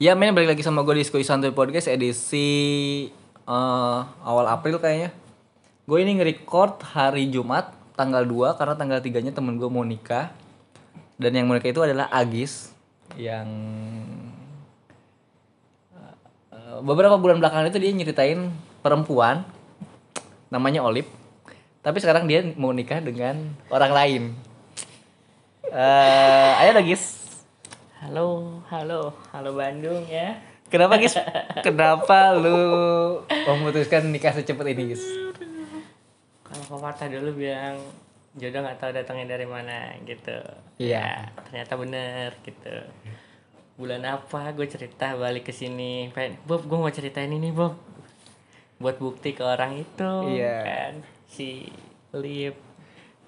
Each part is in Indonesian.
Ya men balik lagi sama gue di Skoy Santuy Podcast edisi eh, awal April kayaknya. Gue ini nge-record hari Jumat tanggal 2 karena tanggal 3 nya temen gue mau nikah. Dan yang mau nikah itu adalah Agis Yang eh, beberapa bulan belakangan itu dia nyeritain perempuan Namanya Olip. Tapi sekarang dia mau nikah dengan orang lain. Eh, Ayo Agis Halo, halo, halo Bandung ya. Kenapa guys? Kenapa lu memutuskan nikah secepat ini guys? Kalau pepatah dulu bilang jodoh nggak tahu datangnya dari mana gitu. Iya. Ya, ternyata bener gitu. Bulan apa gue cerita balik ke sini, Bob gue mau ceritain ini Bob, buat bukti ke orang itu. Iya. Kan si Lip.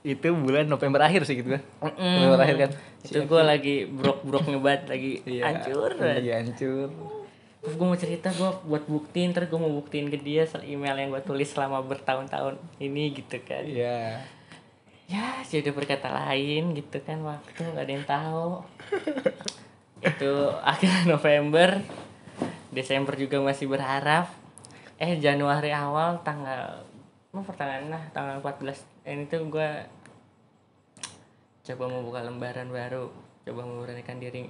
Itu bulan November akhir sih gitu kan? Mm-mm. November akhir kan? Itu gue lagi brok-brok ngebat lagi hancur. banget. Iya hancur. gue mau cerita gue buat buktiin ntar gue mau buktiin ke dia email yang gue tulis selama bertahun-tahun ini gitu kan Iya. ya sih udah berkata lain gitu kan waktu nggak ada yang tahu itu akhir November Desember juga masih berharap eh Januari awal tanggal mau pertengahan lah tanggal 14 eh, ini tuh gue coba membuka lembaran baru coba memberanikan diri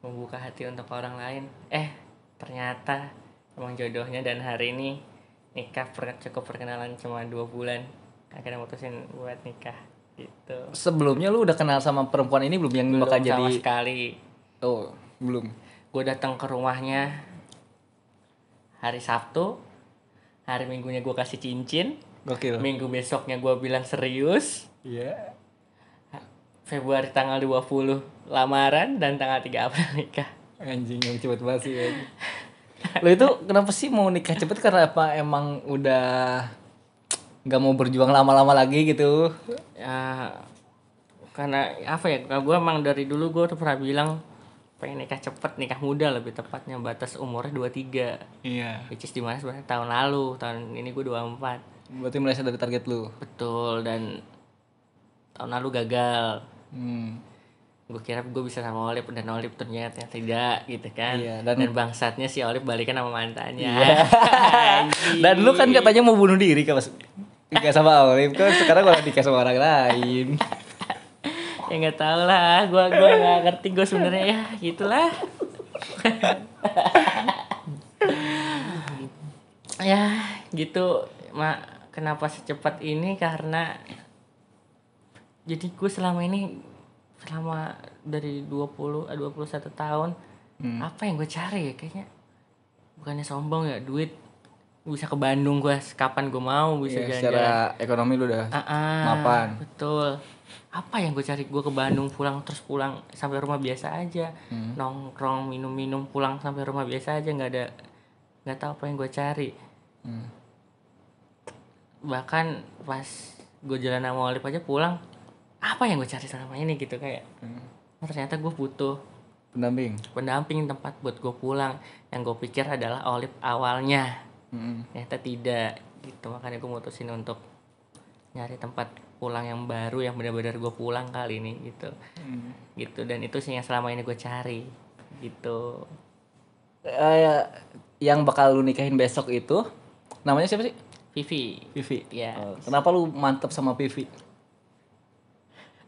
membuka hati untuk orang lain. Eh ternyata emang jodohnya dan hari ini nikah per- cukup perkenalan cuma dua bulan. Akhirnya mutusin buat nikah gitu. Sebelumnya lu udah kenal sama perempuan ini belum yang belum bakal sama jadi sekali. Oh, belum. gue datang ke rumahnya hari Sabtu hari Minggunya gue kasih cincin Gokil. minggu besoknya gue bilang serius Iya. Februari tanggal 20 lamaran dan tanggal 3 April nikah Anjing yang cepet banget sih. anjing. Lu itu kenapa sih mau nikah cepet karena apa emang udah nggak mau berjuang lama-lama lagi gitu? ya karena apa ya gue emang dari dulu gue tuh pernah bilang pengen nikah cepet nikah muda lebih tepatnya batas umurnya 23 Iya. which is di mana sebenarnya tahun lalu tahun ini gue 24 Berarti meleset dari target lu. betul dan tahun lalu gagal Hmm. gue kira gue bisa sama Olip dan Olip ternyata tidak gitu kan Iya, dan, dan- bangsatnya si Olip balikan sama mantannya Anjing. Dan lu kan katanya mau bunuh diri kalau nikah sama Olip kan sekarang malah nikah sama orang lain. ya nggak tahu lah gue gua nggak ngerti gue sebenarnya ya gitulah ya gitu mak kenapa secepat ini karena jadi gue selama ini selama dari 20 eh, 21 tahun Hmm. apa yang gue cari ya kayaknya bukannya sombong ya duit bisa ke Bandung gue kapan gue mau bisa jalan-jalan secara ekonomi lu udah Ah, ah, mapan. betul apa yang gue cari gue ke Bandung pulang terus pulang sampai rumah biasa aja Hmm. nongkrong minum-minum pulang sampai rumah biasa aja nggak ada nggak tahu apa yang gue cari Hmm. Bahkan pas gue jalan sama Olip aja pulang apa yang gue cari selama ini gitu kayak Hmm. oh, ternyata gue butuh Pendamping. pendamping tempat buat gue pulang yang gue pikir adalah Olip awalnya Hmm. ternyata tidak gitu makanya gue mutusin untuk nyari tempat pulang yang baru yang benar-benar gue pulang kali ini gitu Hmm. gitu dan itu sih yang selama ini gue cari gitu Eh, yang bakal lu nikahin besok itu namanya siapa sih? Vivi Vivi. ya Oh, kenapa lu mantep sama Vivi?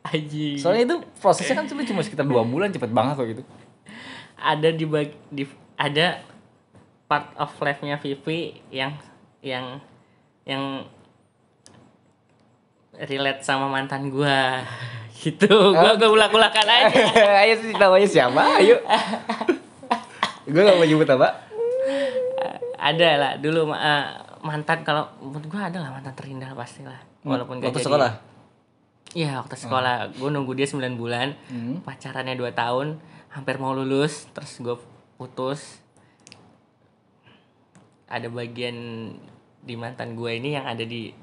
Aji Soalnya itu prosesnya kan cuma cuma sekitar dua bulan cepet banget kok gitu. ada di, bag, di ada part of life-nya Vivi yang yang yang relate sama mantan gue gitu gue gue ulak-ulakan aja Ayo sih namanya siapa? Ayo. Gue gak mau nyebut apa. ada lah dulu eh, mantan kalau menurut gue ada lah mantan terindah pasti lah walaupun gak Waktu jadi. sekolah. iya waktu sekolah. Gue nunggu dia 9 bulan. Hmm. pacarannya 2 tahun hampir mau lulus terus gue putus. Ada bagian di mantan gue ini yang ada di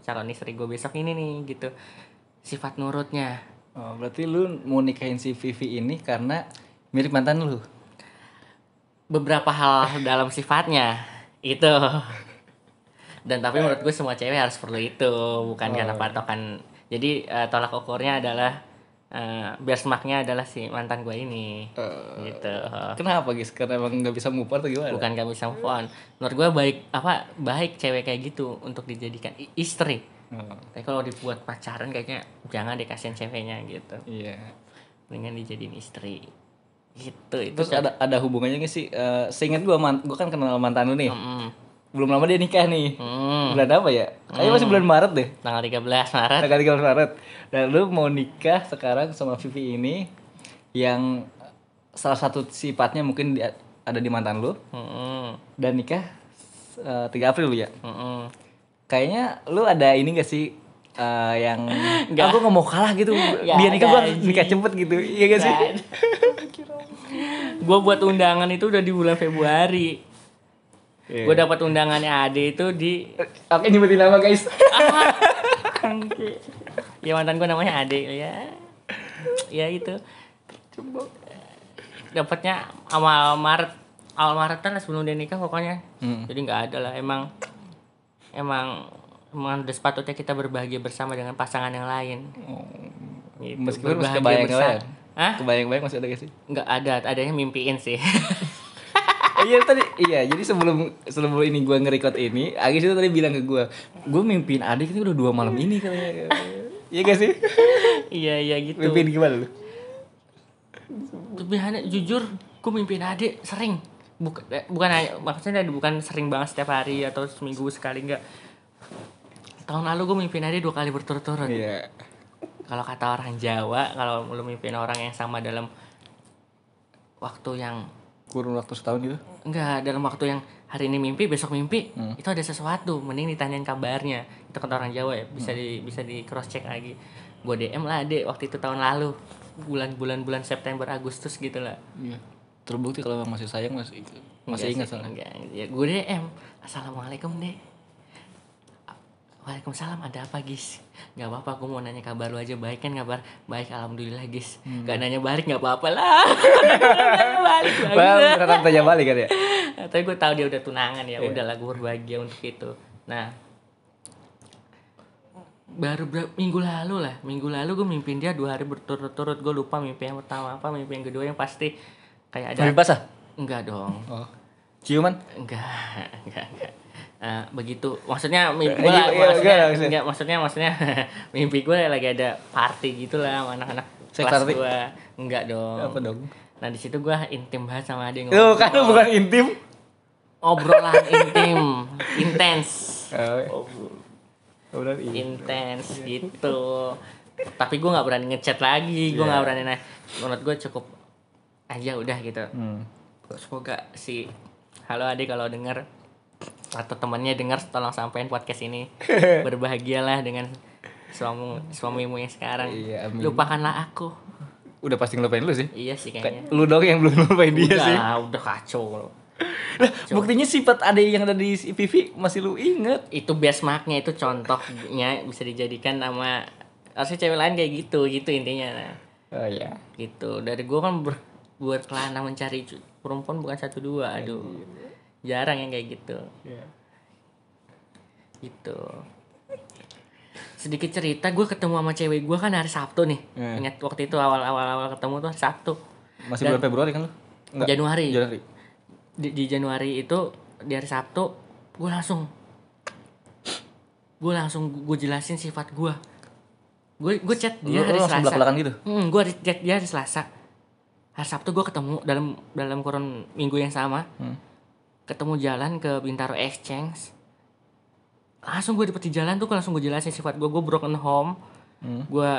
calon istri gue besok ini nih gitu. Sifat nurutnya. Oh, berarti lu mau nikahin si Vivi ini karena mirip mantan lu. beberapa hal dalam sifatnya. Itu dan tapi menurut gue semua cewek harus perlu itu bukan karena patokan jadi eh, tolak ukurnya adalah eh benchmarknya adalah si mantan gue ini Eh, gitu Kenapa guys? Karena emang nggak bisa move on atau gimana? bukan gak bisa move on menurut gue baik apa baik cewek kayak gitu untuk dijadikan istri Oh, tapi kalau dibuat pacaran kayaknya jangan dikasihin ceweknya gitu iya. mendingan dijadiin istri gitu itu Terus ada ada hubungannya nggak sih? Eh, seingat gua man, gua kan kenal mantan lu nih. Mm-mm. Belum lama dia nikah nih. Hmm. Bulan apa ya? Kayaknya masih bulan Maret deh. tanggal 13 Maret Tanggal 13 Maret. Dan lu mau nikah sekarang sama Vivi ini yang salah satu sifatnya mungkin di- ada di mantan lu Mm-mm. dan nikah eh, 3 April lu ya. Mm-mm. Kayaknya lu ada ini gak sih eh, yang Nggak. aku nggak mau kalah gitu Nggak biar nikah gua nikah cepet gitu iya gak sih gue buat undangan itu udah di bulan Februari Iya. gue dapat undangannya Ade itu di oke nyebutin nama guys ya mantan gue namanya Ade ya ya itu dapatnya awal Maret awal Maret kan sebelum dia nikah pokoknya Hmm. jadi nggak ada lah emang emang emang udah sepatutnya kita berbahagia bersama dengan pasangan yang lain gitu. meskipun masih Berbahagia kebayang bersama. kebayang Hah? kebayang kebayang masih ada gak sih nggak ada adanya mimpiin sih iya tadi iya jadi sebelum sebelum ini gua nge-record ini Agis itu tadi bilang ke gua gua mimpiin adik ini udah dua malam ini katanya iya gak sih iya iya gitu mimpiin gimana lu Lebihannya jujur, gue mimpiin adik sering. Bukan, bukan hanya- maksudnya bukan sering banget setiap hari atau seminggu sekali enggak. Tahun lalu gue mimpiin adik dua kali berturut-turut. iya Kalau kata orang Jawa, kalau lu mimpiin orang yang sama dalam waktu yang kurun waktu setahun gitu enggak dalam waktu yang hari ini mimpi besok mimpi itu ada sesuatu mending ditanyain kabarnya itu kata orang Jawa ya bisa di bisa di cross check lagi gue DM lah dek waktu itu tahun lalu bulan-bulan bulan September Agustus gitu lah iya terbukti kalau emang masih sayang masih masih ingat sih, soalnya enggak. Ya, gue DM. Assalamualaikum deh. Waalaikumsalam ada apa Gis? Gak apa-apa aku mau nanya kabar lu aja baik kan kabar baik alhamdulillah Gis. Hmm. Gak nanya balik gak apa-apa lah. balik Bang, beneran tanya balik kan ya Tapi gue tahu dia udah tunangan ya, Iya. udahlah gue berbahagia untuk itu. Nah, baru minggu lalu lah, minggu lalu gue mimpin dia dua hari berturut-turut. Gue lupa mimpi yang pertama apa, mimpi yang kedua yang pasti kayak ada. mimpi basah Enggak dong. oh ciuman Enggak, enggak, enggak. Eh, begitu maksudnya mimpi Eh, gue iya, iya, maksudnya, enggak, maksudnya. enggak, maksudnya maksudnya mimpi gue lagi ada party gitu lah sama anak-anak kelas gue enggak dong apa dong nah di situ gue intim banget sama dia Tuh kan lu bukan intim. Obrolan intim intens oh, intim. Intens gitu. Tapi gue nggak berani ngechat lagi gue nggak Iya. berani. Nah menurut gue cukup aja udah gitu. Hmm. semoga si halo adik kalau denger atau temennya denger tolong sampein podcast ini. Berbahagialah dengan suami suamimu yang sekarang. Iya, amin. lupakanlah aku udah pasti ngelupain lu sih. Iya sih Kayak kayaknya. lu dong yang belum ngelupain dia sih. udah kacau Lah, buktinya sifat ada yang ada di Vivi masih lu inget. Itu benchmarknya itu contohnya bisa dijadikan sama harusnya cewek lain kayak gitu gitu intinya. Nah oh iya. Gitu. Dari gua kan ber, berkelana mencari cu- perempuan bukan satu dua aduh. Jarang yang kayak gitu. Iya. gitu sedikit cerita gue ketemu sama cewek gue kan hari Sabtu nih. Hmm. ingat waktu itu awal awal awal ketemu tuh hari Sabtu. Masih Dan- bulan Februari kan lu? Enggak. Januari. Januari. Di, di Januari itu di hari Sabtu gue langsung gue langsung gue jelasin sifat gue gue gue chat dia lu hari Selasa. belak-belakan gitu? Hmm, gue chat dia hari Selasa. Hari Sabtu gue ketemu dalam dalam kurun minggu yang sama. Hmm. ketemu jalan ke Bintaro Exchange langsung gue dapet di jalan tuh langsung gue jelasin sifat gue gue broken home. Hmm. gue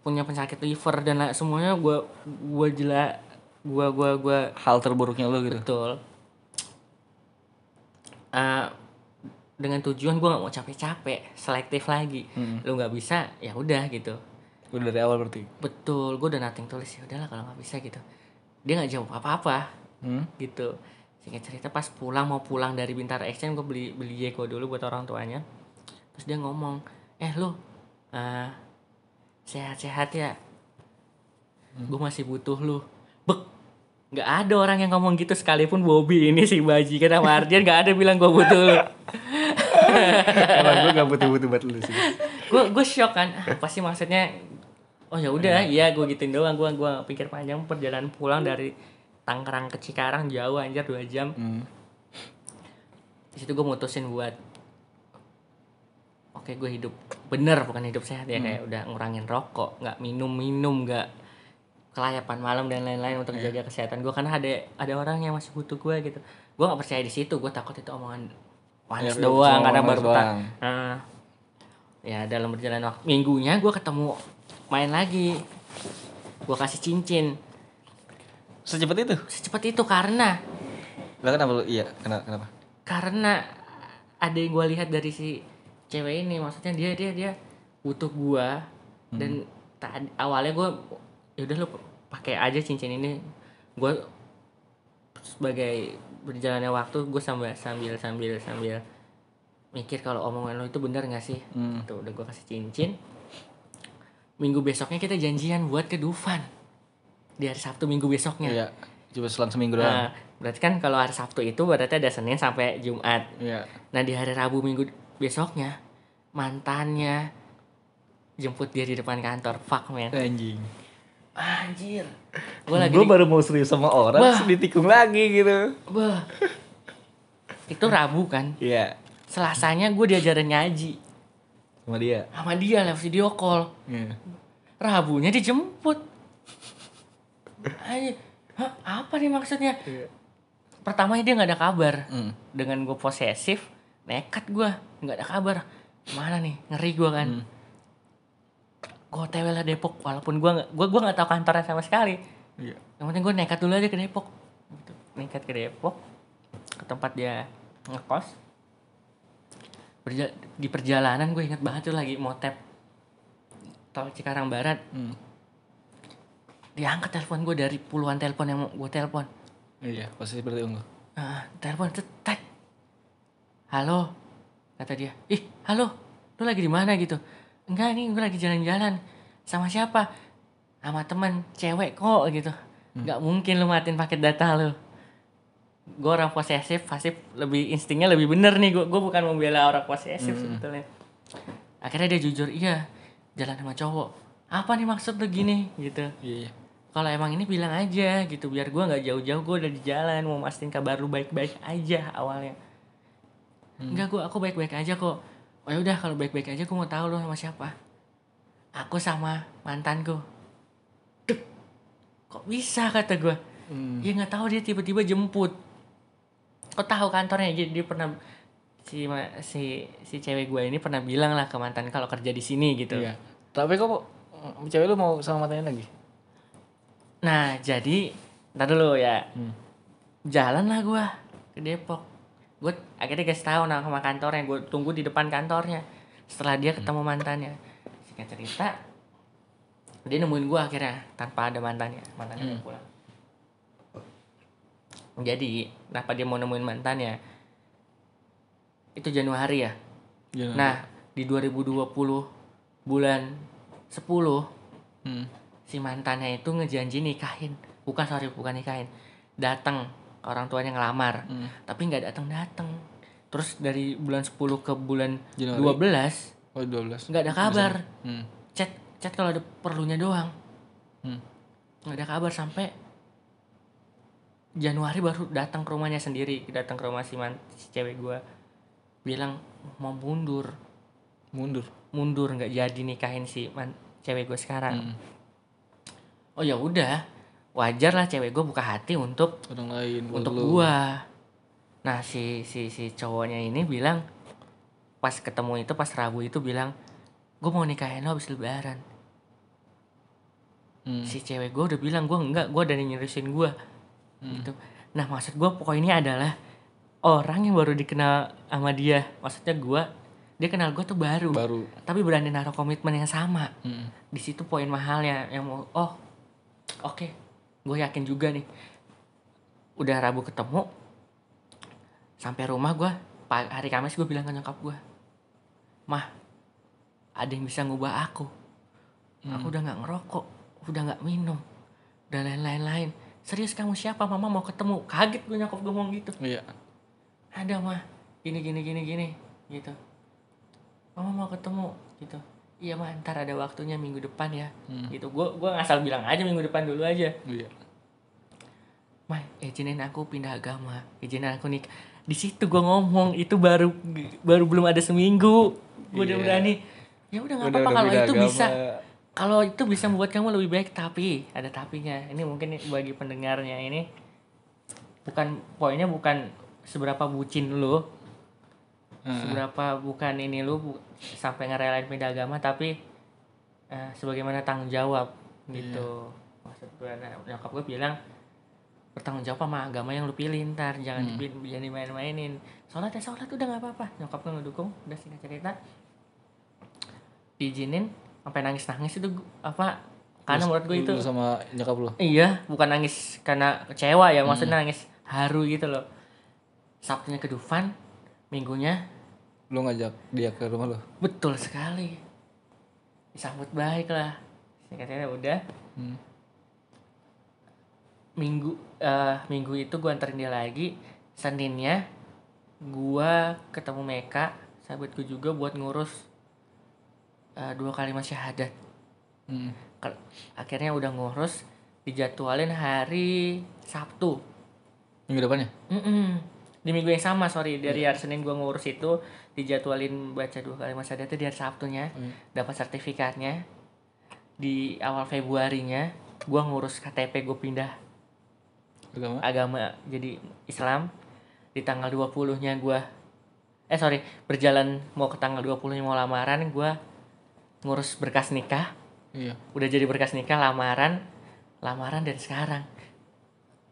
punya penyakit liver dan la- semuanya gue gue jela gue gue gue hal terburuknya lu gitu? Betul. Eh, dengan tujuan gue nggak mau capek-capek selektif lagi. Hmm. lu nggak bisa ya udah gitu. Udah dari awal berarti? Betul gue udah nating tulis ya udahlah kalau nggak bisa gitu. Dia nggak jawab apa-apa. Hmm? gitu singkat cerita pas pulang mau pulang dari Bintaro Exchange gue beli beli Jeko dulu buat orang tuanya. Terus dia ngomong eh lu eh, sehat-sehat ya? Gue masih butuh lu. Bek nggak ada orang yang ngomong gitu sekalipun Bobby ini si Baji. Kan sama Ardian nggak ada bilang gue butuh lu. Emang gue gak butuh-butuh buat lu sih. Gue gue shock kan. Ah, apa sih maksudnya? Oh ya udah iya. gue gituin doang. Gue gua pikir panjang perjalanan pulang dari Tangerang ke Cikarang jauh anjir dua jam. Hmm. di situ gue mutusin buat oke gue hidup bener bukan hidup sehat ya kayak udah ngurangin rokok nggak minum minum nggak kelayapan malam dan lain-lain untuk jaga kesehatan gue karena ada ada orang yang masih butuh gue gitu. Gue nggak percaya di situ gue takut itu omongan manis Ya, doang karena baru doang. Nah, ya dalam perjalanan waktu minggunya gue ketemu main lagi. Gue kasih cincin Secepat itu? secepat itu karena Lah kenapa lu? Iya, kenapa? kenapa? karena ada yang gue lihat dari si cewek ini maksudnya dia dia dia butuh gua dan tadi awalnya gue ya udah lu pakai aja cincin ini gue sebagai berjalannya waktu gue sambil sambil sambil sambil mikir kalau omongan lo itu benar nggak sih Hmm. tuh udah gue kasih cincin minggu besoknya kita janjian buat ke Dufan di hari Sabtu minggu besoknya Iya. Coba selang seminggu doang. nah berarti kan kalau hari Sabtu itu berarti ada Senin sampai Jumat Iya. Nah di hari Rabu minggu besoknya mantannya jemput dia di depan kantor. Fuck man. Anjing. Anjir. Gue lagi Gue di- baru mau serius sama orang, Bah. ditikung lagi gitu. Bah. Itu Rabu kan. Iya. Selasanya gue diajarin ngaji Sama dia. sama dia lewat video call. Iya. Rabunya dijemput. Hah, apa nih maksudnya? Pertama dia nggak ada kabar. Hmm. Dengan gue posesif, nekat gue nggak ada kabar. Mana nih? Ngeri gue kan. Hmm. gue otw lah Depok walaupun gue nggak gue gue nggak tahu kantornya sama sekali Iya. yang penting gue nekat dulu aja ke Depok gitu. nekat ke Depok ke tempat dia ngekos Berja- di perjalanan gue ingat banget tuh lagi mau tap tol Cikarang Barat Hmm. Diangkat telepon gue dari puluhan telepon yang gue telepon. Iya, posisi seperti ungu. Ah, telepon tetek halo kata dia. Ih halo lu lagi di mana gitu? Enggak nih gue lagi jalan-jalan sama siapa? Sama temen cewek kok gitu. Nggak mungkin lu matiin paket data lu. Gue orang posesif pasti lebih instingnya lebih bener nih. Gue gue bukan membela orang posesif sebetulnya. Akhirnya dia jujur iya jalan sama cowok. Apa nih maksud lu gini? Gitu. Iya, iya. Kalau emang ini bilang aja gitu biar gua nggak jauh-jauh gue udah di jalan mau mastiin kabar lu baik-baik aja awalnya. Enggak gua aku baik-baik aja kok. Oh ya udah kalau baik-baik aja gua mau tahu lu sama siapa. Aku sama mantanku. Dek, kok bisa kata gua. Hmm. ya nggak tahu dia tiba-tiba jemput. Kok tahu kantornya? Jadi dia pernah si si si cewek gue ini pernah bilang lah ke mantan kalau kerja di sini gitu. Iya. Tapi kok cewek lu mau sama matanya lagi? Nah, jadi ntar dulu ya. Hmm. Jalan lah gua ke Depok. Gue akhirnya kasih tahu nama sama kantornya. Gue tunggu di depan kantornya. Setelah dia ketemu mantannya. Singkat cerita, dia nemuin gua akhirnya tanpa ada mantannya. Mantannya udah pulang. Jadi, kenapa dia mau nemuin mantannya? Itu Januari ya. Jangan. Nah, di 2020 bulan 10 Hmm. Si mantannya itu ngejanji nikahin bukan sorry bukan nikahin datang orang tuanya ngelamar Hmm. tapi nggak datang datang terus dari bulan 10 ke bulan Januari. 12 Oh, 12. nggak ada kabar Hmm. chat chat kalau ada perlunya doang Hmm. nggak ada kabar sampai Januari baru datang ke rumahnya sendiri datang ke rumah si, man, si cewek gua bilang mau mundur Mundur. mundur nggak jadi nikahin si man, cewek gue sekarang Hmm. Oh ya udah. Wajar lah cewek gue buka hati untuk Orang lain untuk gua. Nah si si si cowoknya ini bilang pas ketemu itu pas rabu itu bilang gue mau nikahin lo habis lebaran. Hmm. si cewek gue udah bilang gue enggak gue udah nyerisin gue gitu. Nah maksud gue pokoknya adalah orang yang baru dikenal sama dia maksudnya gue dia kenal gue tuh baru. Baru. tapi berani naruh komitmen yang sama. Hmm. di situ poin mahalnya yang mau oh oke gue yakin juga nih. Udah rabu ketemu sampai rumah gue hari kamis gue bilang ke nyokap gue mah ada yang bisa ngubah aku. Aku udah nggak ngerokok udah nggak minum dan lain-lain lain serius kamu siapa? Mama mau ketemu. Kaget gue nyokap gue ngomong gitu. Iya. ada mah. Gini gini gini gini gitu. Mama mau ketemu gitu iya mah ntar ada waktunya minggu depan ya Hmm. gitu gue gue ngasal bilang aja minggu depan dulu aja Iya. Mah, izinin aku pindah agama, izinin aku nik. Di situ gue ngomong itu baru baru belum ada seminggu, gue udah Iya. berani. Ya udah nggak apa-apa kalau itu agama. bisa, kalau itu bisa membuat kamu lebih baik. Tapi ada tapinya. Ini mungkin bagi pendengarnya ini bukan poinnya bukan seberapa bucin lu, Heeh. seberapa bukan ini lu bu- sampai ngerelain pindah agama, tapi eh, sebagaimana tanggung jawab gitu. Maksud gue, nah, nyokap gue bilang bertanggung jawab sama agama yang lu pilih ntar jangan Hmm. dipilih jangan dimain-mainin sholat ya sholat udah nggak apa-apa nyokap gue ngedukung udah singkat cerita diizinin sampai nangis-nangis itu apa karena Lu- menurut gue itu sama nyokap lu. iya bukan nangis karena kecewa ya Hmm. maksudnya nangis haru gitu loh sabtunya ke Dufan minggunya Lu ngajak dia ke rumah lu. betul sekali disambut baik lah singkat cerita udah Hmm. minggu eh minggu itu gue anterin dia lagi seninnya gue ketemu Meka sahabat gue juga buat ngurus eh, dua kalimat syahadat Hmm. Kel- akhirnya udah ngurus dijadwalin hari Sabtu Minggu depannya? Mm-mm. Di minggu yang sama sorry dari hari Senin gue ngurus itu dijadwalin baca dua kalimat syahadat itu di hari Sabtunya Hmm. dapat sertifikatnya di awal Februarinya gue ngurus KTP gue pindah Agama? agama jadi Islam di tanggal 20 nya gue eh sorry berjalan mau ke tanggal 20 nya mau lamaran gue ngurus berkas nikah Iya. udah jadi berkas nikah lamaran lamaran dan sekarang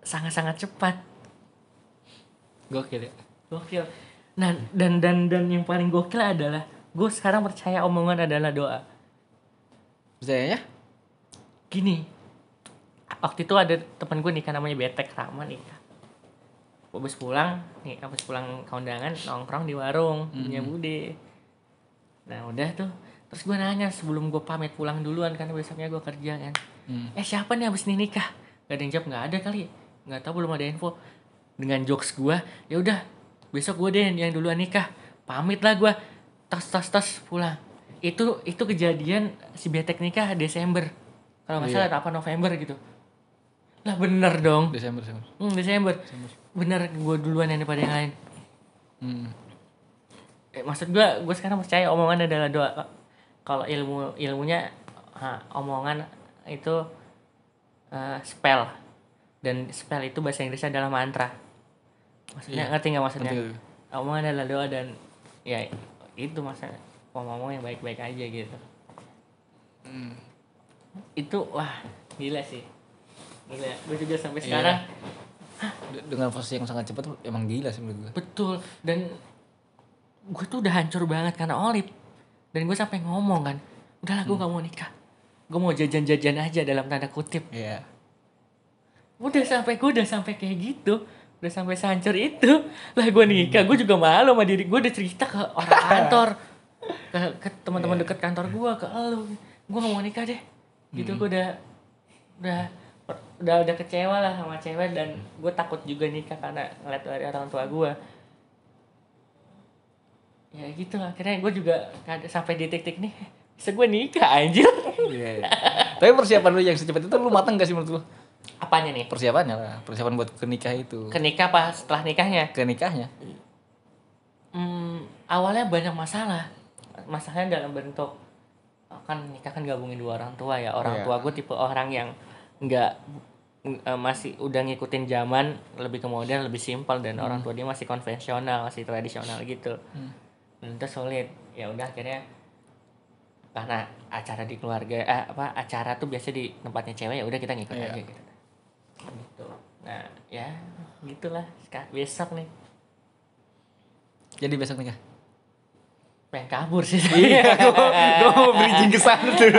sangat-sangat cepat Gokil ya. gokil. Nah dan dan dan yang paling gokil adalah gue sekarang percaya omongan adalah doa. Percayanya? gini waktu itu ada teman gue nikah namanya Betek Rama nikah habis pulang nih habis pulang kondangan nongkrong di warung punya bude. Nah udah tuh terus gue nanya sebelum gue pamit pulang duluan karena besoknya gue kerja kan. Hmm. eh siapa nih habis nih nikah? Gak ada yang jawab nggak ada kali. Nggak tahu belum ada info dengan jokes gue ya udah besok gue deh yang duluan nikah. Pamit lah gue tas tas tas pulang. Itu itu kejadian si betek nikah Desember. Kalau nggak Iya. salah apa November gitu. Lah bener dong. Desember, Desember. hmm, Desember. Bener gue duluan yang daripada yang lain. Hmm. eh, maksud gue gue sekarang percaya omongan adalah doa. Kalau ilmu ilmunya ha, omongan itu eh, spell. Dan spell itu bahasa Inggrisnya adalah mantra maksudnya Iya. ngerti nggak maksudnya? Ngerti, omongan adalah doa dan ya itu maksudnya ngomong yang baik-baik aja gitu. Hmm. itu wah gila sih. Gila. Gue juga sampai Iya. sekarang De- Dengan proses yang sangat cepat emang gila sih menurut gue. betul. Dan gue tuh udah hancur banget karena Olip. Dan gue sampai ngomong kan udahlah gue gak mau nikah. Gue mau jajan-jajan aja dalam tanda kutip. Iya. udah sampai gue udah sampai kayak gitu udah sampai sehancur itu. Lah gue nikah gue juga malu sama diri gue udah cerita ke orang kantor. Ke, ke teman-teman deket kantor gue ke lu. Gue gak mau nikah deh. Gitu gue udah udah udah udah kecewa lah sama cewek dan gue takut juga nikah karena ngeliat dari orang tua gue ya gitu lah. Akhirnya gue juga sampai di titik nih. Bisa gue nikah anjir. Iya. iya. Tapi persiapan lu yang secepat itu lu matang gak sih menurut lu? Apanya nih Persiapannya lah, persiapan buat ke nikah itu. ke nikah apa setelah nikahnya Ke nikahnya. Hmm, awalnya banyak masalah. Masalahnya dalam bentuk kan nikah kan gabungin dua orang tua ya. Orang Iya. tua gue tipe orang yang nggak eh, masih udah ngikutin zaman lebih ke modern, lebih simpel dan orang tua dia masih konvensional, masih tradisional gitu. Hmm. Dan itu sulit. Ya udah akhirnya karena acara di keluarga eh, apa acara tuh biasa di tempatnya cewek ya udah kita ngikut Iya. aja gitu. Gitu. Nah, ya gitulah. Besok nih Jadi besok nikah. pengen kabur sih Iya, gua mau bridging ke sana tuh.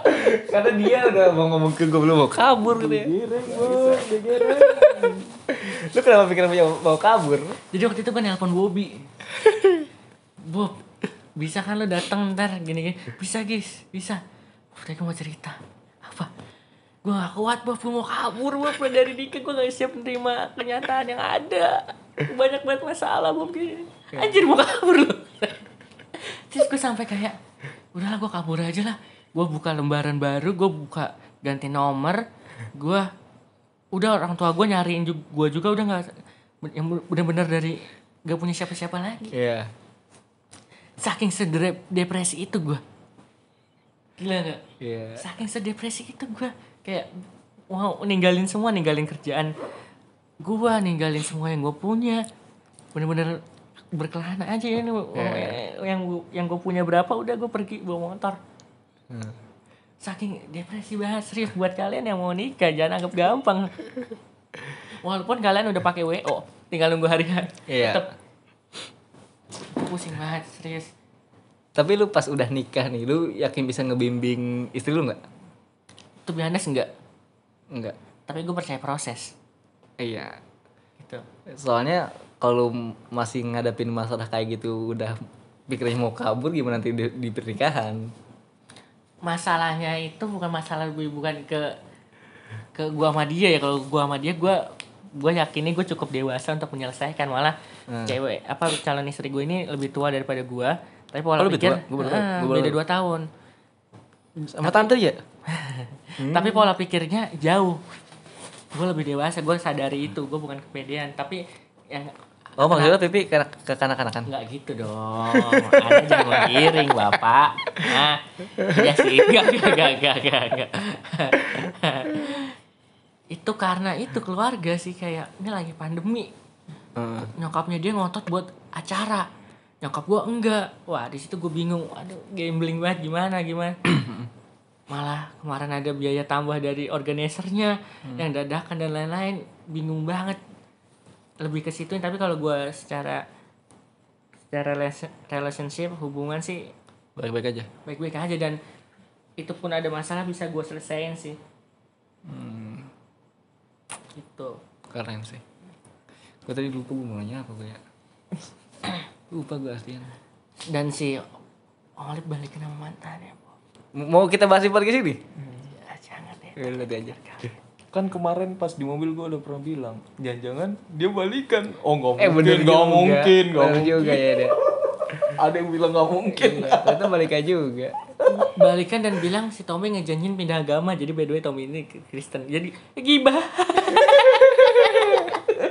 Karena dia udah mau ngomong ke gue belum mau kabur gitu ya. Lu kenapa pikiran punya mau kabur? Jadi waktu itu gue nelpon Bobby. Bob, bisa kan lo datang ntar gini gini? Bisa guys, bisa. Udah gue mau cerita. Apa? Gue gak kuat Bob, gue mau kabur Bob dari nikah gue gak siap menerima kenyataan yang ada. Banyak banget masalah gini. Anjir mau kabur lo. Terus gue sampai kayak udahlah gue kabur aja lah gue buka lembaran baru gue buka ganti nomor gue udah orang tua gue nyariin gue juga udah nggak yang bener-bener dari gak punya siapa-siapa lagi Iya. saking sedepresi itu gue gila nggak Iya. saking sedepresi itu gue kayak wow ninggalin semua ninggalin kerjaan gue ninggalin semua yang gue punya bener-bener berkelana aja ya ini Iya. yang yang gue punya berapa udah gue pergi bawa motor Hmm. saking depresi banget serius buat kalian yang mau nikah jangan anggap gampang walaupun kalian udah pakai wo tinggal nunggu hari hari Iya. tetep pusing banget serius Tapi lu pas udah nikah nih, lu yakin bisa ngebimbing istri lu nggak? Tuh honest enggak Enggak. tapi gue percaya proses Iya. gitu Soalnya kalau masih ngadapin masalah kayak gitu udah pikirnya mau kabur gimana nanti di, di pernikahan? masalahnya itu bukan masalah gue bukan ke ke gua sama dia ya kalau gua sama dia gua gua yakinnya gue cukup dewasa untuk menyelesaikan malah Hmm. cewek apa calon istri gue ini lebih tua daripada gua tapi pola Oh, lebih pikir gua baru- beda dua tahun Sama tante ya? tapi pola pikirnya jauh. Gue lebih dewasa gue sadari itu gue bukan kepedean. Tapi yang Oh maksudnya pipi ke, ke kanak-kanakan? nggak gitu dong. Anda jangan mengiring bapak. Nah ya sih. Nggak nggak nggak nggak nggak. Nggak. itu karena itu keluarga sih kayak ini lagi pandemi. Heeh. nyokapnya dia ngotot buat acara. Nyokap gua enggak. Wah di situ gue bingung. Aduh gambling banget gimana gimana malah kemarin ada biaya tambah dari organisernya yang dadakan dan lain-lain bingung banget lebih ke situ tapi kalau gua secara secara relation- relationship hubungan sih Baik-baik aja. baik-baik aja dan itu pun ada masalah bisa gue selesaiin sih gitu Keren sih. Gue tadi lupa gue mau nanya apa gue ya. lupa gue aslinya. dan si Olip balikin sama mantannya Mau kita bahas di podcast ini? ya, jangan deh Ya, nanti aja. Kan kemarin pas di mobil gue udah pernah bilang, jangan-jangan dia balikan. Oh nggak Eh mungkin, nggak juga. mungkin, nggak Bener mungkin. juga ya deh. Ada yang bilang nggak mungkin. Ternyata balik aja juga. balikan dan bilang si Tommy ngejanjin pindah agama jadi by the way Tommy ini Kristen jadi gibah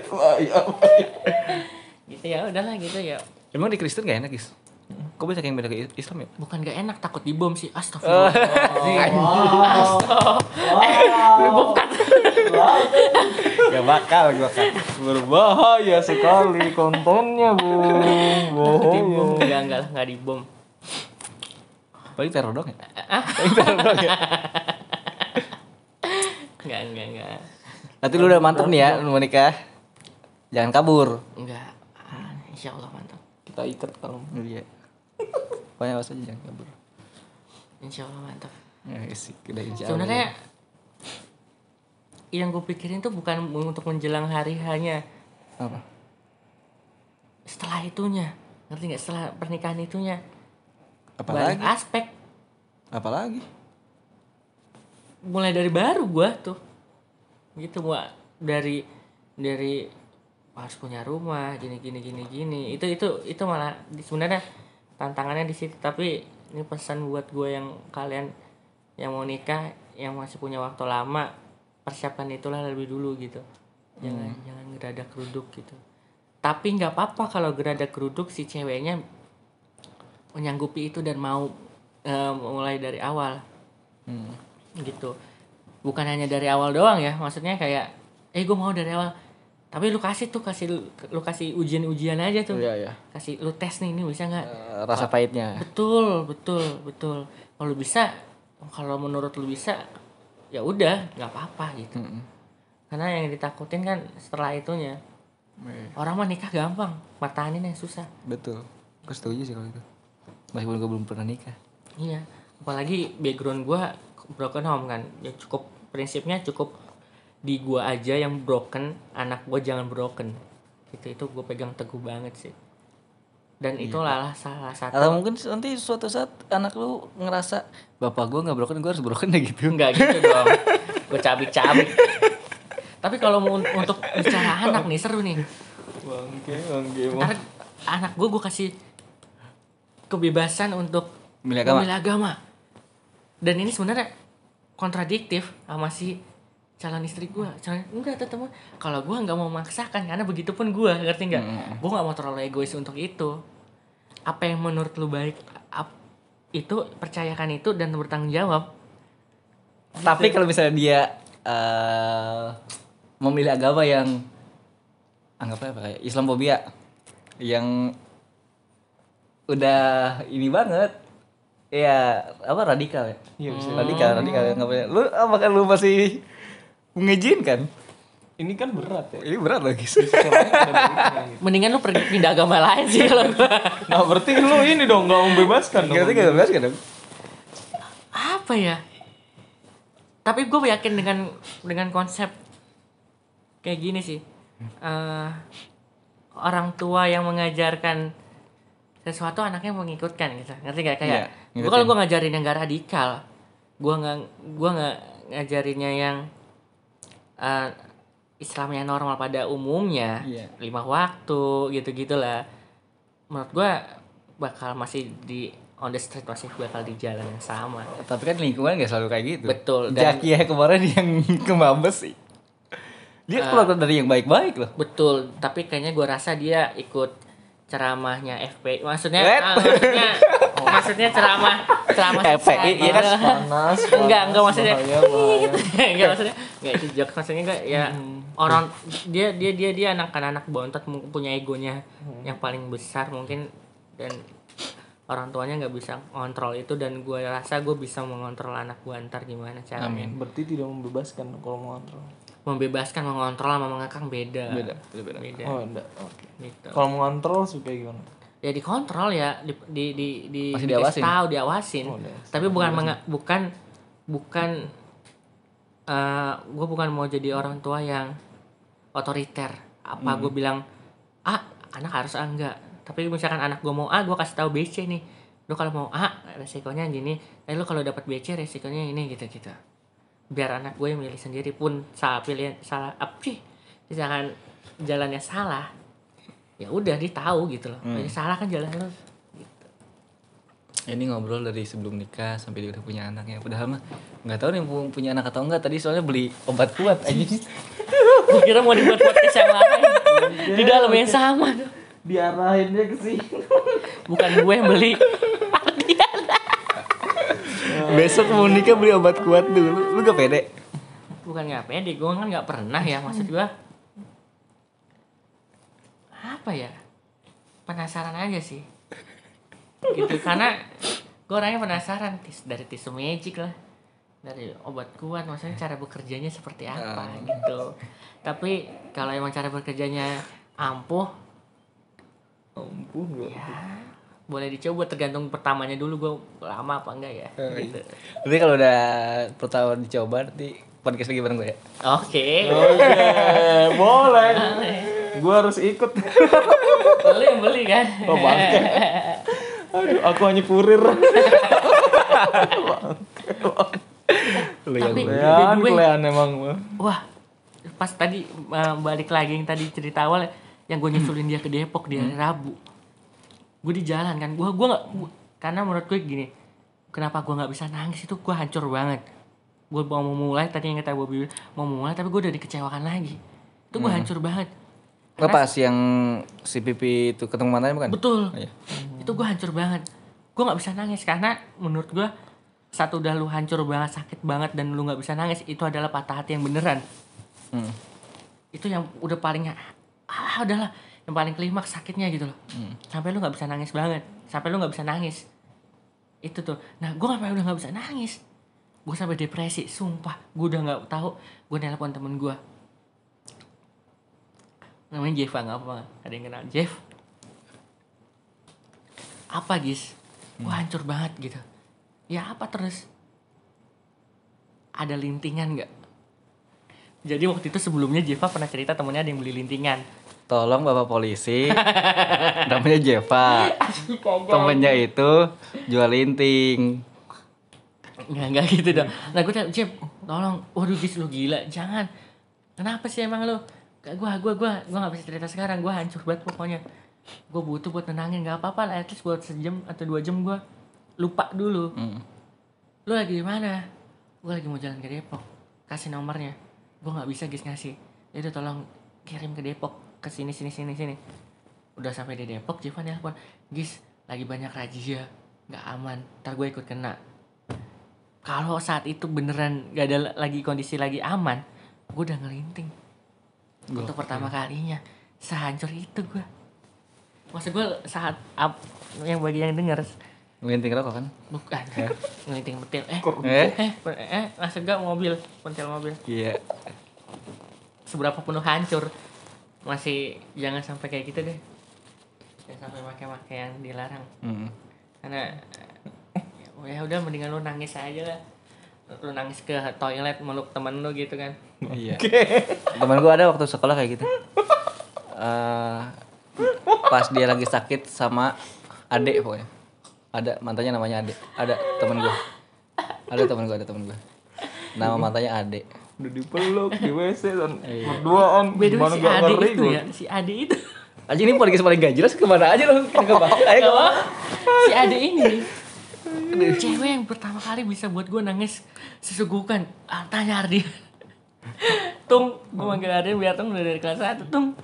Wah, ya. gitu ya udahlah gitu ya Emang di Kristen gak enak guys? Kok banyak yang beda ke Islam ya? bukan gak enak takut dibom sih astagfirullah Astagfirullah. Bom kan. Gak bakal, gak bakal. Berbahaya sekali kontennya, Bung. dibom Bohong. enggak enggak lah enggak dibom Paling teror dong ya? enggak enggak enggak Nanti lu udah mantep nih ya, lu mau nikah. Jangan kabur. enggak Ah, insya Allah mantap Kita ikat kalau Iya. Pokoknya awas aja jangan kabur. insya Allah mantap Ya sih, udah insya Allah. sebenarnya yang gue pikirin tuh bukan untuk menjelang hari hanya Apa? setelah itunya ngerti nggak setelah pernikahan itunya Apalagi? aspek Apalagi? mulai dari baru gua tuh gitu gua dari dari harus punya rumah gini gini gini gini itu itu itu malah sebenarnya tantangannya di situ. Tapi ini pesan buat gue yang kalian yang mau nikah yang masih punya waktu lama persiapkan itulah lebih dulu gitu. Jangan jangan geradak keruduk gitu. Tapi nggak apa-apa kalau geradak keruduk si ceweknya menyanggupi itu dan mau eh, mulai dari awal. Hmm. gitu. Bukan hanya dari awal doang ya maksudnya kayak eh gue mau dari awal tapi lu kasih tuh kasih lu, kasih ujian-ujian aja tuh Iya, iya. kasih lu tes nih ini bisa nggak Eh, rasa pahitnya. betul betul betul kalau bisa kalau menurut lu bisa ya udah nggak apa-apa gitu Mm-mm. karena yang ditakutin kan setelah itunya Iya. orang mah nikah gampang pertahanin yang susah Betul. Gue setuju sih kalau itu. Meskipun gue belum pernah nikah. Iya, apalagi background gua broken home kan. Ya cukup prinsipnya cukup di gua aja yang broken, anak gua jangan broken. Gitu itu gue pegang teguh banget sih. Dan itulah salah satu Atau mungkin nanti suatu saat anak lu ngerasa bapak gue nggak broken, gue harus broken ya gitu. enggak gitu dong. Gue cabik-cabik. Tapi kalau mau un- untuk bicara anak nih seru nih. Bangke, bangke. Ntar anak gue gue kasih kebebasan untuk Milih agama. memilih agama dan ini sebenarnya kontradiktif sama si calon istri gue calon enggak tetap kalau gue nggak mau memaksakan karena begitu pun gue ngerti nggak? Gue nggak mau terlalu egois untuk itu. Apa yang menurut lu baik ap- itu percayakan itu dan bertanggung jawab. Tapi kalau misalnya dia eh memilih agama yang anggapnya apa kayak Islamophobia yang udah ini banget ya apa radikal ya? Iya bisa. radikal radikal nggak apa lu apakah lu masih mengizinkan Ini kan berat ya. ini berat lagi. Gitu. mendingan lu pergi pindah agama lain sih kalau Nah berarti lu ini dong nggak membebaskan dong. ngerti nggak belas kan apa ya? Tapi gue yakin dengan dengan konsep kayak gini sih. Eh, orang tua yang mengajarkan sesuatu anaknya mengikutkan gitu. Ngerti gak kayak Iya, gue kalau gue ngajarin yang gak radikal gue nggak gue nggak ngajarinnya yang eh, Islam yang normal pada umumnya Iya. lima waktu gitu gitulah menurut gue bakal masih di on the street masih bakal di jalan yang sama. Tapi kan lingkungan nggak selalu kayak gitu. Betul, dan- Jaki ya kemarin yang ke Mabes sih. Dia keluar dari yang baik-baik loh. Betul, tapi kayaknya gue rasa dia ikut ceramahnya FPI. Maksudnya, ah, maksudnya, maksudnya ceramah, ceramah FPI, iya kan? Panas. Enggak, enggak maksudnya. bahaya, bahaya. enggak maksudnya, enggak itu jokes maksudnya enggak ya orang dia dia dia dia anak anak bontot punya egonya yang paling besar mungkin dan orang tuanya nggak bisa ngontrol itu dan gue rasa gue bisa mengontrol anak gue ntar gimana caranya Berarti tidak membebaskan kalau mau kontrol. membebaskan mengontrol sama mengekang beda beda beda, beda. beda Oh enggak. Oke. gitu Kalau mau kontrol supaya gimana? Ya dikontrol ya di di di, di Masih diawasin. tahu diawasin. Oh, udah. tapi bukan menga- bukan bukan gue bukan mau jadi orang tua yang otoriter. Apa gue bilang ah anak harus A enggak. Tapi misalkan anak gue mau A gue kasih tahu BC nih. Lu kalau mau A resikonya gini. Eh lu kalau dapat BC resikonya ini gitu gitu biar anak gue yang milih sendiri pun salah pilihan salah apa sih misalkan jalannya salah ya udah dia tahu gitu loh. Jadi salah kan jalan lu ini ngobrol dari sebelum nikah sampai dia udah punya anaknya padahal mah nggak tahu nih pu- punya anak atau enggak tadi soalnya beli obat kuat aja gue kira mau dibuat podcast yang lain di dalam yang sama. Diarahin dia ke sini. bukan gue yang beli. Besok mau nikah beli obat kuat dulu. Lu gak pede? Bukan nggak pede gue kan nggak pernah ya. Maksud gue apa ya? Penasaran aja sih. Gitu karena gue orangnya penasaran tis dari tisu magic lah. Dari obat kuat maksudnya cara bekerjanya seperti apa gitu. Tapi kalau emang cara bekerjanya ampuh Ampuh enggak. boleh dicoba tergantung pertamanya dulu gue lama apa enggak ya gitu. tapi kalau udah pertama dicoba nanti podcast lagi bareng gue ya. Oke. Oke, boleh. Gua harus ikut. beli yang beli kan Oh, bangke. Aduh, aku hanya kurir. lu yang Tapi- gue. Ya, kalian emang. Wah, pas tadi uh, balik lagi yang tadi cerita awal yang gue nyusulin dia ke Depok di hari Rabu. Gue di jalan kan, gue gua nggak karena menurut gue gini, kenapa gue nggak bisa nangis itu gue hancur banget. Gue mau mulai tadi yang kata Bobby mau mulai tapi gue udah dikecewakan lagi. Itu gue hancur banget. Nggak pas yang si pipi itu ketemu mantannya bukan Betul. Iya. Itu gue hancur banget. Gue nggak bisa nangis karena menurut gue satu udah lu hancur banget sakit banget dan lu nggak bisa nangis itu adalah patah hati yang beneran. Hmm. itu yang udah paling ah udahlah yang paling klimaks sakitnya gitu loh sampai lu nggak bisa nangis banget sampai lu nggak bisa nangis itu tuh nah gue sampai udah nggak bisa nangis gue sampai depresi sumpah gue udah nggak tahu gue nelpon temen gue namanya Jeff nggak apa ada yang kenal Jeff? Apa gis? Gue hancur banget gitu. Ya apa terus? Ada lintingan nggak? Jadi waktu itu sebelumnya Jeva pernah cerita temennya ada yang beli lintingan. Tolong bapak polisi. Namanya Jeva temennya itu jual linting. Nggak, nggak gitu dong. Nah gue Jeff, tolong, waduh Gis lu gila, jangan. Kenapa sih emang lu? Gak, gua, gua, gua, gua gak bisa cerita sekarang, gua hancur banget pokoknya. Gue butuh buat nenangin, gak apa-apa lah, at least buat sejam atau dua jam gua lupa dulu. Hmm. lu lagi di mana? Gue lagi mau jalan ke Depok. Kasih nomornya. Gue nggak bisa guys ngasih. Jadi tolong kirim ke Depok. Ke sini sini sini sini. Udah sampai di Depok Jivan nelpon guys lagi banyak razia. Nggak aman. Ntar gue ikut kena. Kalau saat itu beneran gak ada lagi kondisi lagi aman gue udah ngelinting untuk pertama kalinya. Sehancur itu gue maksud gue saat up, yang bagi yang denger. Ngelinting rokok kan? bukan. Ngelinting petil eh. Eh? eh eh maksud gak mobil pentil mobil. Iya. seberapa penuh hancur. Masih jangan sampai kayak gitu deh. Jangan sampai pakai-pakai yang dilarang. Hmm. karena ya udah mendingan lu nangis aja lah lu nangis ke toilet meluk temen lu gitu kan Iya. Temen gue ada waktu sekolah kayak gitu. Eh, pas dia lagi sakit sama adek pokoknya. Ada mantannya namanya adek. Ada temen gue. Ada temen gue, ada temen gue. Nama mantannya adek. Udah dipeluk di WC dan berduaan beda gimana si gak ngeri itu gua. ya si Ade itu Aja ini podcast paling gak jelas ke mana aja loh. Kagak bahas. Ayo Gak si Ade ini cewek yang pertama kali bisa buat gue nangis sesugukan ah, tanya Ardi Tung, gue manggil Ardi biar Tung udah dari kelas 1 Tung,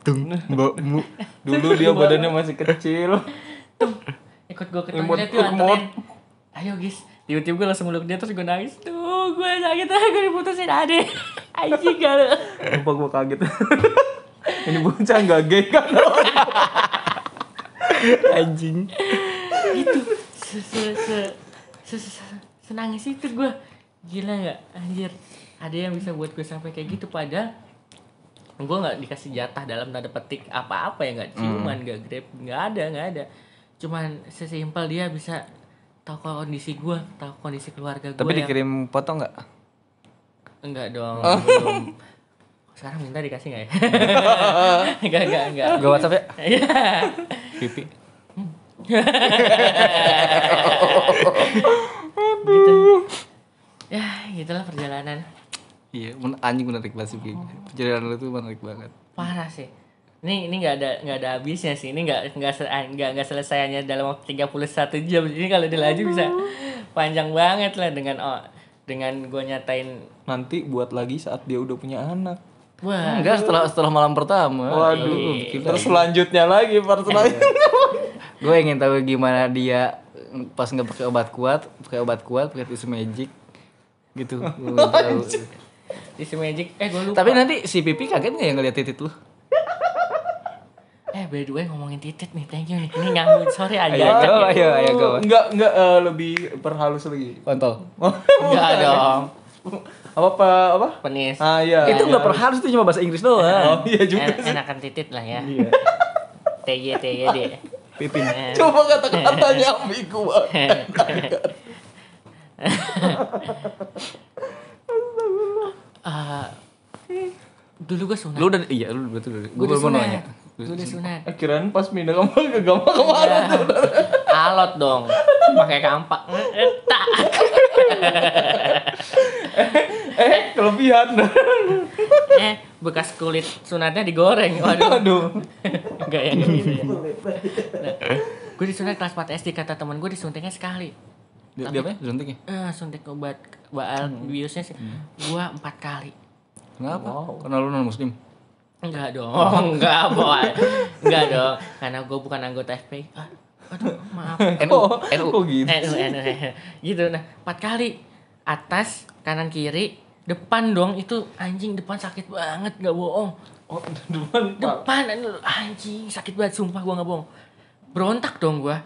Tung, mbakmu. Dulu dia badannya masih kecil. Tung Ikut gue ke toilet yuk imut. anterin Ayo guys Tiba-tiba gue langsung meluk dia terus gue nangis Tuh gue sakit ah gue diputusin Ade Anjing gak lu Lupa gua kaget. Ini bocah gak gay kan? Anjing. Gitu se, se, se, se, se, se- Senangis itu gue Gila gak anjir. Ada yang bisa buat gue sampai kayak gitu Padahal gue nggak dikasih jatah dalam tanda petik apa-apa ya nggak ciuman nggak grab nggak ada nggak ada. Cuman sesimpel dia bisa tahu kondisi gue tahu kondisi keluarga gue Tapi dikirim foto nggak? enggak dong belum. Sekarang minta dikasih nggak ya? Enggak enggak enggak Gue WhatsApp ya. Iya. Pipi. Gitu ya gitulah perjalanan Iya, men- anjing menarik banget sih. Perjalanan lu tuh menarik banget. parah sih ini ini nggak ada nggak ada habisnya sih ini nggak nggak nggak nggak selesainya dalam waktu 31 jam ini kalau dilaju bisa panjang banget lah dengan oh dengan gue nyatain Nanti buat lagi saat dia udah punya anak. wah Enggak setelah setelah malam pertama. Waduh. Terus selanjutnya lagi part selanjutnya. gue ingin tahu gimana dia pas nggak pakai obat kuat, pakai obat kuat, pakai tisu magic gitu. Si magic eh gue lupa Tapi nanti si Pipi kaget nggak ya ngeliat titit lu? eh by the way ngomongin titit nih thank you nih ini nganggu sorry aja Ayo, go, ayo, ayo, go. Enggak, enggak eh, lebih perhalus lagi. Kontol. enggak dong apa apa apa? penis Ah iya. itu nggak perhalus itu cuma bahasa Inggris doang. Oh iya juga. En- enakan titit lah ya Iya. TY TY deh Pipin. Coba kata-katanya ambigu banget. ah, dulu gue sunat Lu udah iya lu betul. Gue baru mau nanya. Udah sunat Eh, kirain pas pindah kamar ke kamar ke mana tuh? alot dong pakai kampak tak Eh, kelebihan. eh bekas kulit sunatnya digoreng waduh Aduh. enggak ya enggak gitu ya nah, gue disunat kelas 4 SD kata temen gue disuntiknya sekali Dia, dia apa ya? Suntik ya? eh suntik obat baal biusnya sih gua empat kali Kenapa? Karena lu non muslim. Enggak dong enggak boy. Enggak dong karena gue bukan anggota FPI ah, aduh maaf. NU, Oh, NU. kok gitu? eh, eh, eh, eh, gitu nah empat kali. Atas kanan kiri. Depan dong itu anjing depan sakit banget nggak bohong. Oh, depan depan anjing sakit banget sumpah gua nggak bohong. Berontak dong gua.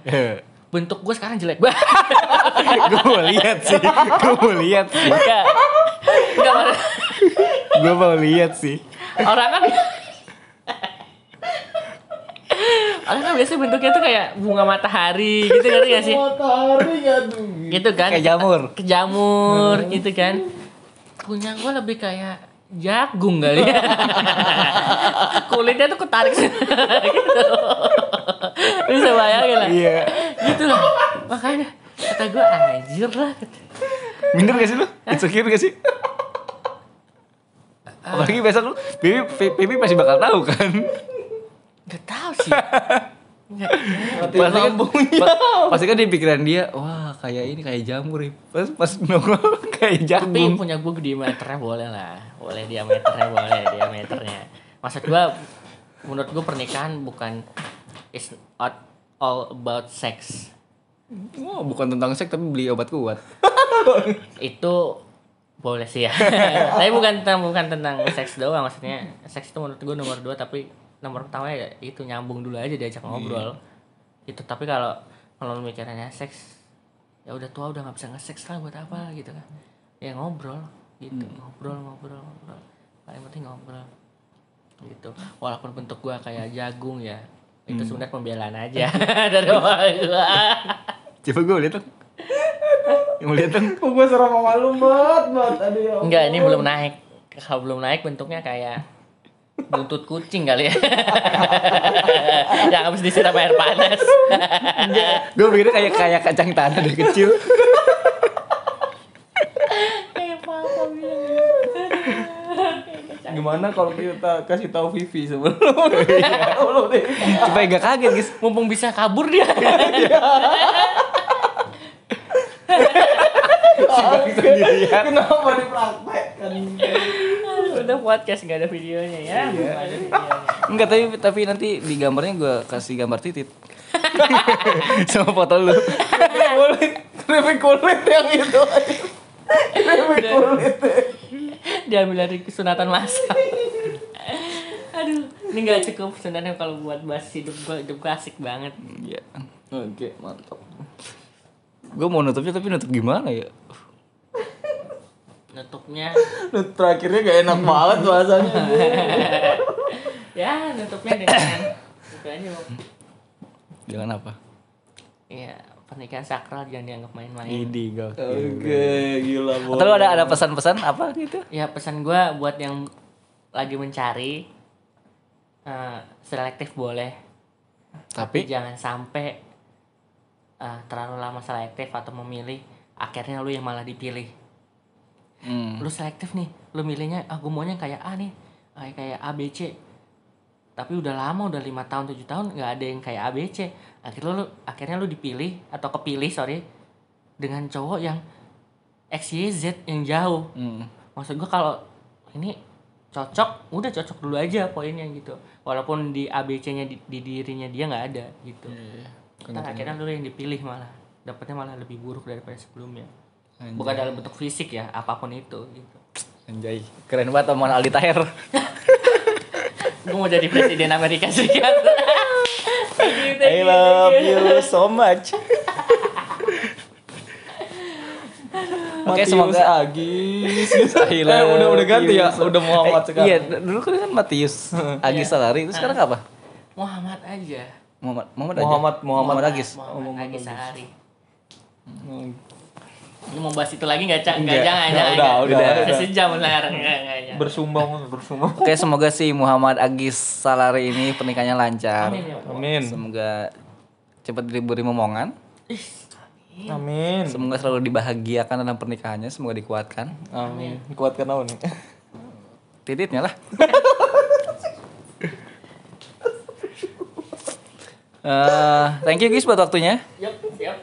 Bentuk gua sekarang jelek banget. Gue mau lihat sih. Gue mau lihat sih. enggak enggak Gue mau lihat sih. orang kan orang kan biasanya bentuknya tuh kayak bunga matahari gitu kan gak sih Matahari tuh? gitu kan Kayak jamur. ke jamur gitu kan punya gue lebih kayak jagung kali ya kulitnya tuh ketarik gitu bisa bayangin lah Iya. gitu lah makanya kata gue anjir lah Minder gak sih lu? Insecure gak sih? Apalagi besok lu, Pipi, Pipi pasti bakal tahu kan? Gak tahu sih pasti kan, lambungnya. pasti kan di pikiran dia wah kayak ini kayak jamur ya pas pas nongol kayak Tapi jagung punya gue diameternya boleh lah. Boleh diameternya boleh diameternya. Maksud gue menurut gue pernikahan bukan is not all about sex. Wah, bukan tentang seks tapi beli obat kuat Itu boleh sih ya. tapi bukan tentang bukan tentang seks doang maksudnya. Seks itu menurut gue nomor dua tapi nomor pertama ya itu nyambung dulu aja diajak ngobrol. Itu tapi kalau kalau mikirannya seks ya udah tua udah nggak bisa nge-seks lah buat apa gitu kan. Ya ngobrol gitu, ngobrol ngobrol ngobrol. Paling penting ngobrol. Gitu. Walaupun bentuk gua kayak jagung ya. Itu sebenarnya pembelaan aja dari awal gua. coba gue lihat mau lihat dong Kok gue serem sama lu banget banget. Aduh ya. Enggak, ini belum naik. Kalau belum naik bentuknya kayak buntut kucing kali ya. Yang habis disiram air panas. gue pikirnya kayak kayak kacang tanah dari kecil bilang. Gimana kalau kita kasih tahu Vivi sebelum deh. supaya gak kaget guys Mumpung bisa kabur dia. Kenapa dipraktekkan? Udah podcast nggak ada videonya ya. Ada videonya. enggak tapi tapi nanti di gambarnya gue kasih gambar titit sama foto lu kulit, keripik kulit yang itu. Keripik kulit. Diambil dari sunatan masal. Aduh, ini nggak cukup sebenarnya kalau buat bahas hidup gua, hidup gua asik banget. Iya. Oke, mantap. Gue mau nutupnya tapi nutup gimana ya? Nutupnya. Lu terakhirnya gak enak banget bahasanya. ya nutupnya dengan itu aja jangan apa? Iya, pernikahan sakral jangan dianggap main-main. Idi gak Oke, gila atau lu ada ada pesan-pesan apa gitu? Ya pesan gua buat yang lagi mencari eh, selektif boleh, tapi? jangan sampai eh, terlalu lama selektif atau memilih akhirnya lu yang malah dipilih. hmm. Lu selektif nih, lu milihnya ah gua maunya kayak A nih, kayak kayak ABC. Tapi udah lama, udah lima tahun, tujuh tahun nggak ada yang kayak ABC. Akhirnya lu akhirnya lu dipilih atau kepilih sorry dengan cowok yang XYZ yang jauh. Hmm. maksud gua kalau ini cocok udah cocok dulu aja poinnya gitu walaupun di ABC-nya di, di dirinya dia nggak ada gitu Ntar akhirnya lu yang dipilih malah dapatnya malah lebih buruk daripada sebelumnya bukan dalam bentuk fisik ya apa pun itu gitu Anjay, keren banget omongan Aldi Taher. gue mau jadi presiden Amerika Serikat Thank you, thank I love you. you so much. Oke, Matius semoga Agis. Eh, udah udah ganti ya, udah Muhammad Eh, sekarang. Iya, dulu kan Matius Agis Salari, itu sekarang apa? Muhammad aja Muhammad Muhammad aja. Muhammad Muhammad Agis. Muhammad Agis Sehari Hmm. ini mau bahas itu lagi nggak cak nggak Nggak. jangan Nggak, jangan udah, nggak. udah, udah. sejam jangan. Bersumbang, bersumbang. Oke, semoga si Muhammad Agis Salari ini pernikahannya lancar. Amin ya. Amin. Semoga cepat diberi momongan. Amin. Semoga selalu dibahagiakan dalam pernikahannya, semoga dikuatkan. Amin. Kuatkan aku nih. Tititnya lah. Eh, thank you guys buat waktunya. Yap, siap.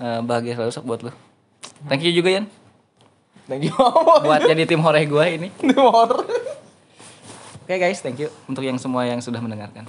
Eh, bahagia selalu sok buat lu. Thank you juga Yan Thank you. Buat jadi tim horeh gua ini. Timor. Oke guys, thank you untuk yang semua yang sudah mendengarkan.